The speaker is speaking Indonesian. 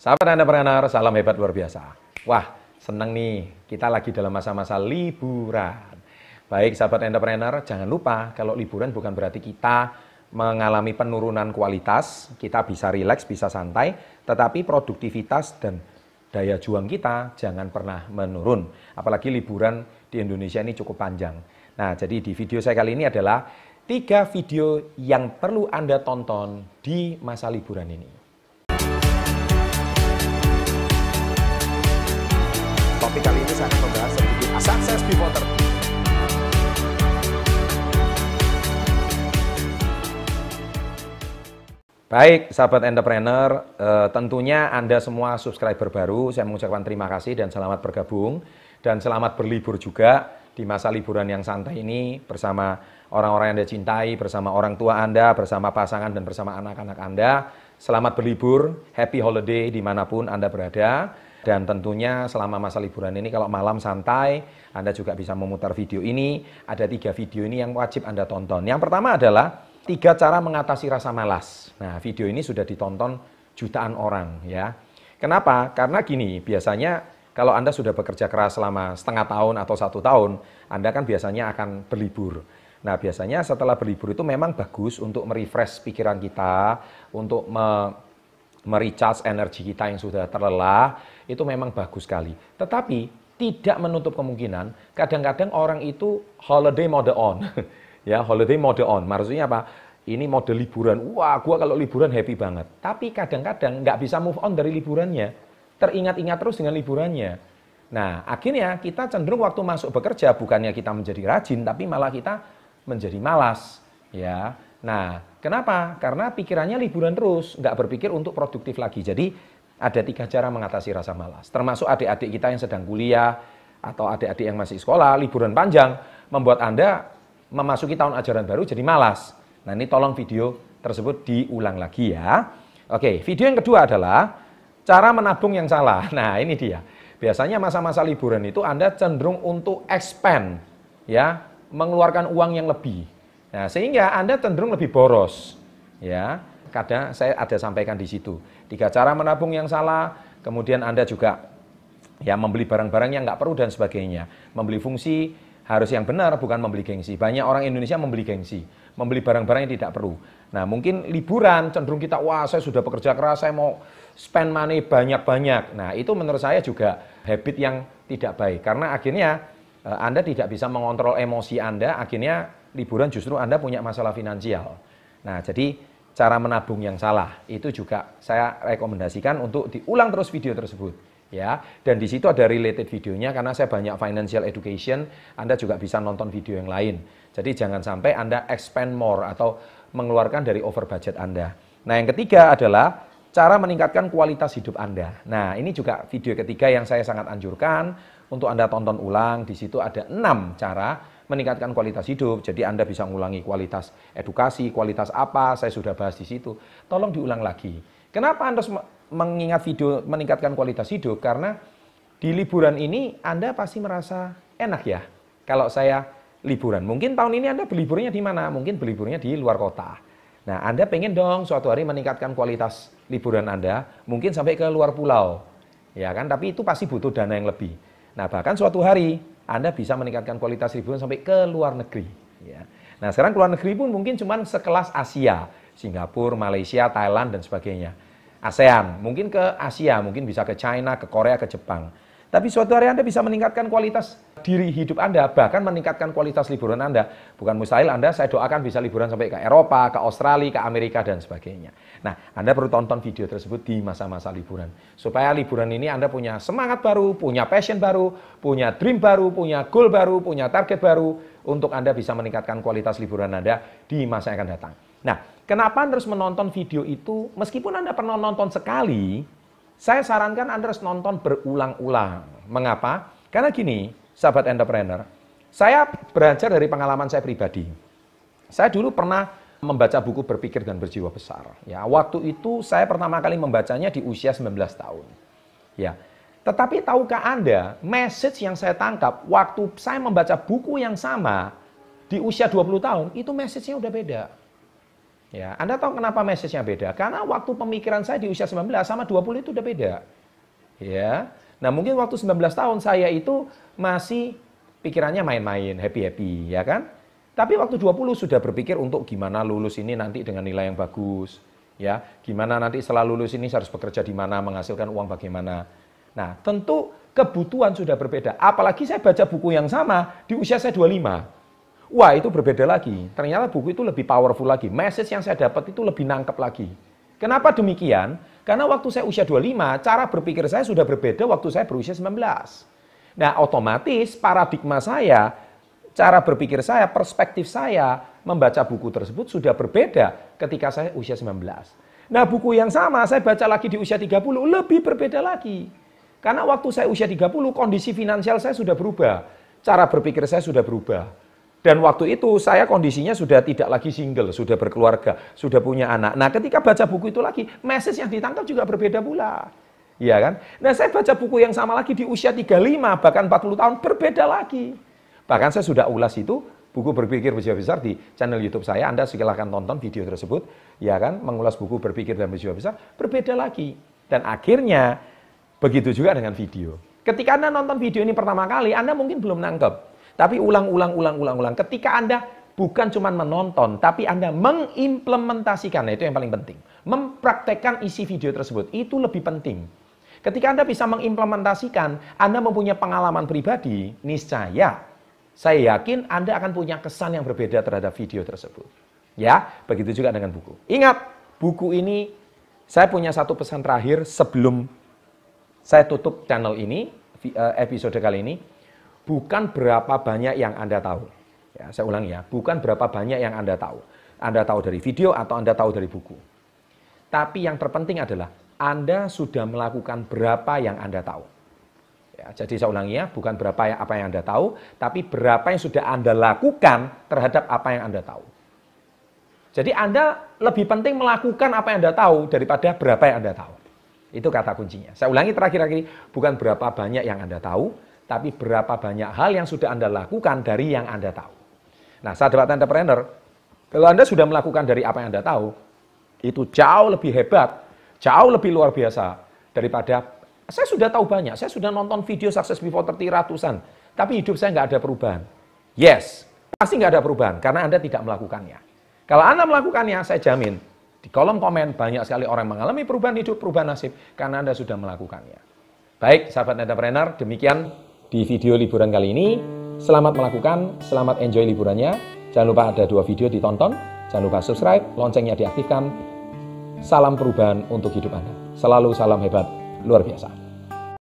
Sahabat entrepreneur, salam hebat luar biasa. Wah, seneng nih, kita lagi dalam masa-masa liburan. Baik sahabat entrepreneur, jangan lupa kalau liburan bukan berarti kita mengalami penurunan kualitas, kita bisa rileks, bisa santai, tetapi produktivitas dan daya juang kita jangan pernah menurun. Apalagi liburan di Indonesia ini cukup panjang. Nah, jadi di video saya kali ini adalah tiga video yang perlu Anda tonton di masa liburan ini. Baik, sahabat entrepreneur, eh, tentunya Anda semua subscriber baru, saya mengucapkan terima kasih dan selamat bergabung dan selamat berlibur juga di masa liburan yang santai ini bersama orang-orang yang Anda cintai, bersama orang tua Anda, bersama pasangan dan bersama anak-anak Anda. Selamat berlibur, happy holiday di mana pun Anda berada. Dan tentunya selama masa liburan ini kalau malam santai, Anda juga bisa memutar video ini. Ada tiga video ini yang wajib Anda tonton. Yang pertama adalah tiga cara mengatasi rasa malas. Nah, video ini sudah ditonton jutaan orang ya. Kenapa? Karena gini, biasanya kalau Anda sudah bekerja keras selama setengah tahun atau satu tahun, Anda kan biasanya akan berlibur. Nah, biasanya setelah berlibur itu memang bagus untuk merefresh pikiran kita, untuk me merecharge energi kita yang sudah terlelah, itu memang bagus sekali. Tetapi tidak menutup kemungkinan kadang-kadang orang itu holiday mode on. ya, holiday mode on. Maksudnya apa? Ini mode liburan. Wah, gua kalau liburan happy banget. Tapi kadang-kadang nggak bisa move on dari liburannya. Teringat-ingat terus dengan liburannya. Nah, akhirnya kita cenderung waktu masuk bekerja bukannya kita menjadi rajin, tapi malah kita menjadi malas. Ya, Nah, kenapa? Karena pikirannya liburan terus, nggak berpikir untuk produktif lagi. Jadi ada tiga cara mengatasi rasa malas. Termasuk adik-adik kita yang sedang kuliah atau adik-adik yang masih sekolah, liburan panjang membuat Anda memasuki tahun ajaran baru jadi malas. Nah ini tolong video tersebut diulang lagi ya. Oke, video yang kedua adalah cara menabung yang salah. Nah ini dia. Biasanya masa-masa liburan itu Anda cenderung untuk expand, ya, mengeluarkan uang yang lebih. Nah, sehingga Anda cenderung lebih boros. Ya, kadang saya ada sampaikan di situ. Tiga cara menabung yang salah, kemudian Anda juga ya membeli barang-barang yang nggak perlu dan sebagainya. Membeli fungsi harus yang benar, bukan membeli gengsi. Banyak orang Indonesia membeli gengsi, membeli barang-barang yang tidak perlu. Nah, mungkin liburan cenderung kita, wah saya sudah bekerja keras, saya mau spend money banyak-banyak. Nah, itu menurut saya juga habit yang tidak baik. Karena akhirnya eh, Anda tidak bisa mengontrol emosi Anda, akhirnya liburan justru Anda punya masalah finansial. Nah, jadi cara menabung yang salah itu juga saya rekomendasikan untuk diulang terus video tersebut ya. Dan di situ ada related videonya karena saya banyak financial education, Anda juga bisa nonton video yang lain. Jadi jangan sampai Anda expand more atau mengeluarkan dari over budget Anda. Nah, yang ketiga adalah cara meningkatkan kualitas hidup Anda. Nah, ini juga video ketiga yang saya sangat anjurkan untuk Anda tonton ulang. Di situ ada enam cara meningkatkan kualitas hidup. Jadi Anda bisa mengulangi kualitas edukasi, kualitas apa, saya sudah bahas di situ. Tolong diulang lagi. Kenapa Anda mengingat video meningkatkan kualitas hidup? Karena di liburan ini Anda pasti merasa enak ya. Kalau saya liburan, mungkin tahun ini Anda berliburnya di mana? Mungkin berliburnya di luar kota. Nah, Anda pengen dong suatu hari meningkatkan kualitas liburan Anda, mungkin sampai ke luar pulau. Ya kan, tapi itu pasti butuh dana yang lebih. Nah, bahkan suatu hari anda bisa meningkatkan kualitas liburan sampai ke luar negeri. Ya. Nah sekarang ke luar negeri pun mungkin cuma sekelas Asia, Singapura, Malaysia, Thailand dan sebagainya. ASEAN, mungkin ke Asia, mungkin bisa ke China, ke Korea, ke Jepang. Tapi suatu hari Anda bisa meningkatkan kualitas diri hidup Anda, bahkan meningkatkan kualitas liburan Anda. Bukan mustahil Anda, saya doakan bisa liburan sampai ke Eropa, ke Australia, ke Amerika, dan sebagainya. Nah, Anda perlu tonton video tersebut di masa-masa liburan. Supaya liburan ini Anda punya semangat baru, punya passion baru, punya dream baru, punya goal baru, punya target baru, untuk Anda bisa meningkatkan kualitas liburan Anda di masa yang akan datang. Nah, kenapa Anda harus menonton video itu, meskipun Anda pernah nonton sekali, saya sarankan Anda harus nonton berulang-ulang. Mengapa? Karena gini, sahabat entrepreneur, saya belajar dari pengalaman saya pribadi. Saya dulu pernah membaca buku Berpikir dan Berjiwa Besar. Ya, waktu itu saya pertama kali membacanya di usia 19 tahun. Ya. Tetapi tahukah Anda, message yang saya tangkap waktu saya membaca buku yang sama di usia 20 tahun, itu message-nya udah beda. Ya, Anda tahu kenapa message-nya beda? Karena waktu pemikiran saya di usia 19 sama 20 itu udah beda. Ya. Nah, mungkin waktu 19 tahun saya itu masih pikirannya main-main, happy-happy, ya kan? Tapi waktu 20 sudah berpikir untuk gimana lulus ini nanti dengan nilai yang bagus, ya. Gimana nanti setelah lulus ini saya harus bekerja di mana, menghasilkan uang bagaimana. Nah, tentu kebutuhan sudah berbeda. Apalagi saya baca buku yang sama di usia saya 25. Wah itu berbeda lagi. Ternyata buku itu lebih powerful lagi. Message yang saya dapat itu lebih nangkep lagi. Kenapa demikian? Karena waktu saya usia 25, cara berpikir saya sudah berbeda waktu saya berusia 19. Nah otomatis paradigma saya, cara berpikir saya, perspektif saya membaca buku tersebut sudah berbeda ketika saya usia 19. Nah buku yang sama saya baca lagi di usia 30 lebih berbeda lagi. Karena waktu saya usia 30 kondisi finansial saya sudah berubah. Cara berpikir saya sudah berubah dan waktu itu saya kondisinya sudah tidak lagi single, sudah berkeluarga, sudah punya anak. Nah ketika baca buku itu lagi, message yang ditangkap juga berbeda pula. Iya kan? Nah saya baca buku yang sama lagi di usia 35, bahkan 40 tahun, berbeda lagi. Bahkan saya sudah ulas itu, buku berpikir berjiwa besar di channel YouTube saya. Anda silahkan tonton video tersebut, ya kan? Mengulas buku berpikir dan berjiwa besar, berbeda lagi. Dan akhirnya, begitu juga dengan video. Ketika Anda nonton video ini pertama kali, Anda mungkin belum nangkep. Tapi ulang-ulang, ulang-ulang, ulang. Ketika Anda bukan cuma menonton, tapi Anda mengimplementasikan, nah itu yang paling penting. Mempraktekkan isi video tersebut, itu lebih penting. Ketika Anda bisa mengimplementasikan, Anda mempunyai pengalaman pribadi, niscaya saya yakin Anda akan punya kesan yang berbeda terhadap video tersebut. Ya, begitu juga dengan buku. Ingat, buku ini saya punya satu pesan terakhir sebelum saya tutup channel ini, eh, episode kali ini bukan berapa banyak yang Anda tahu. Ya, saya ulangi ya, bukan berapa banyak yang Anda tahu. Anda tahu dari video atau Anda tahu dari buku. Tapi yang terpenting adalah Anda sudah melakukan berapa yang Anda tahu. Ya, jadi saya ulangi ya, bukan berapa yang, apa yang Anda tahu, tapi berapa yang sudah Anda lakukan terhadap apa yang Anda tahu. Jadi Anda lebih penting melakukan apa yang Anda tahu daripada berapa yang Anda tahu. Itu kata kuncinya. Saya ulangi terakhir lagi, bukan berapa banyak yang Anda tahu, tapi berapa banyak hal yang sudah Anda lakukan dari yang Anda tahu. Nah, sahabat entrepreneur, kalau Anda sudah melakukan dari apa yang Anda tahu, itu jauh lebih hebat, jauh lebih luar biasa daripada saya sudah tahu banyak, saya sudah nonton video sukses before 30 ratusan, tapi hidup saya nggak ada perubahan. Yes, pasti nggak ada perubahan karena Anda tidak melakukannya. Kalau Anda melakukannya, saya jamin di kolom komen banyak sekali orang mengalami perubahan hidup, perubahan nasib karena Anda sudah melakukannya. Baik, sahabat entrepreneur, demikian di video liburan kali ini. Selamat melakukan, selamat enjoy liburannya. Jangan lupa ada dua video ditonton. Jangan lupa subscribe, loncengnya diaktifkan. Salam perubahan untuk hidup Anda. Selalu salam hebat, luar biasa.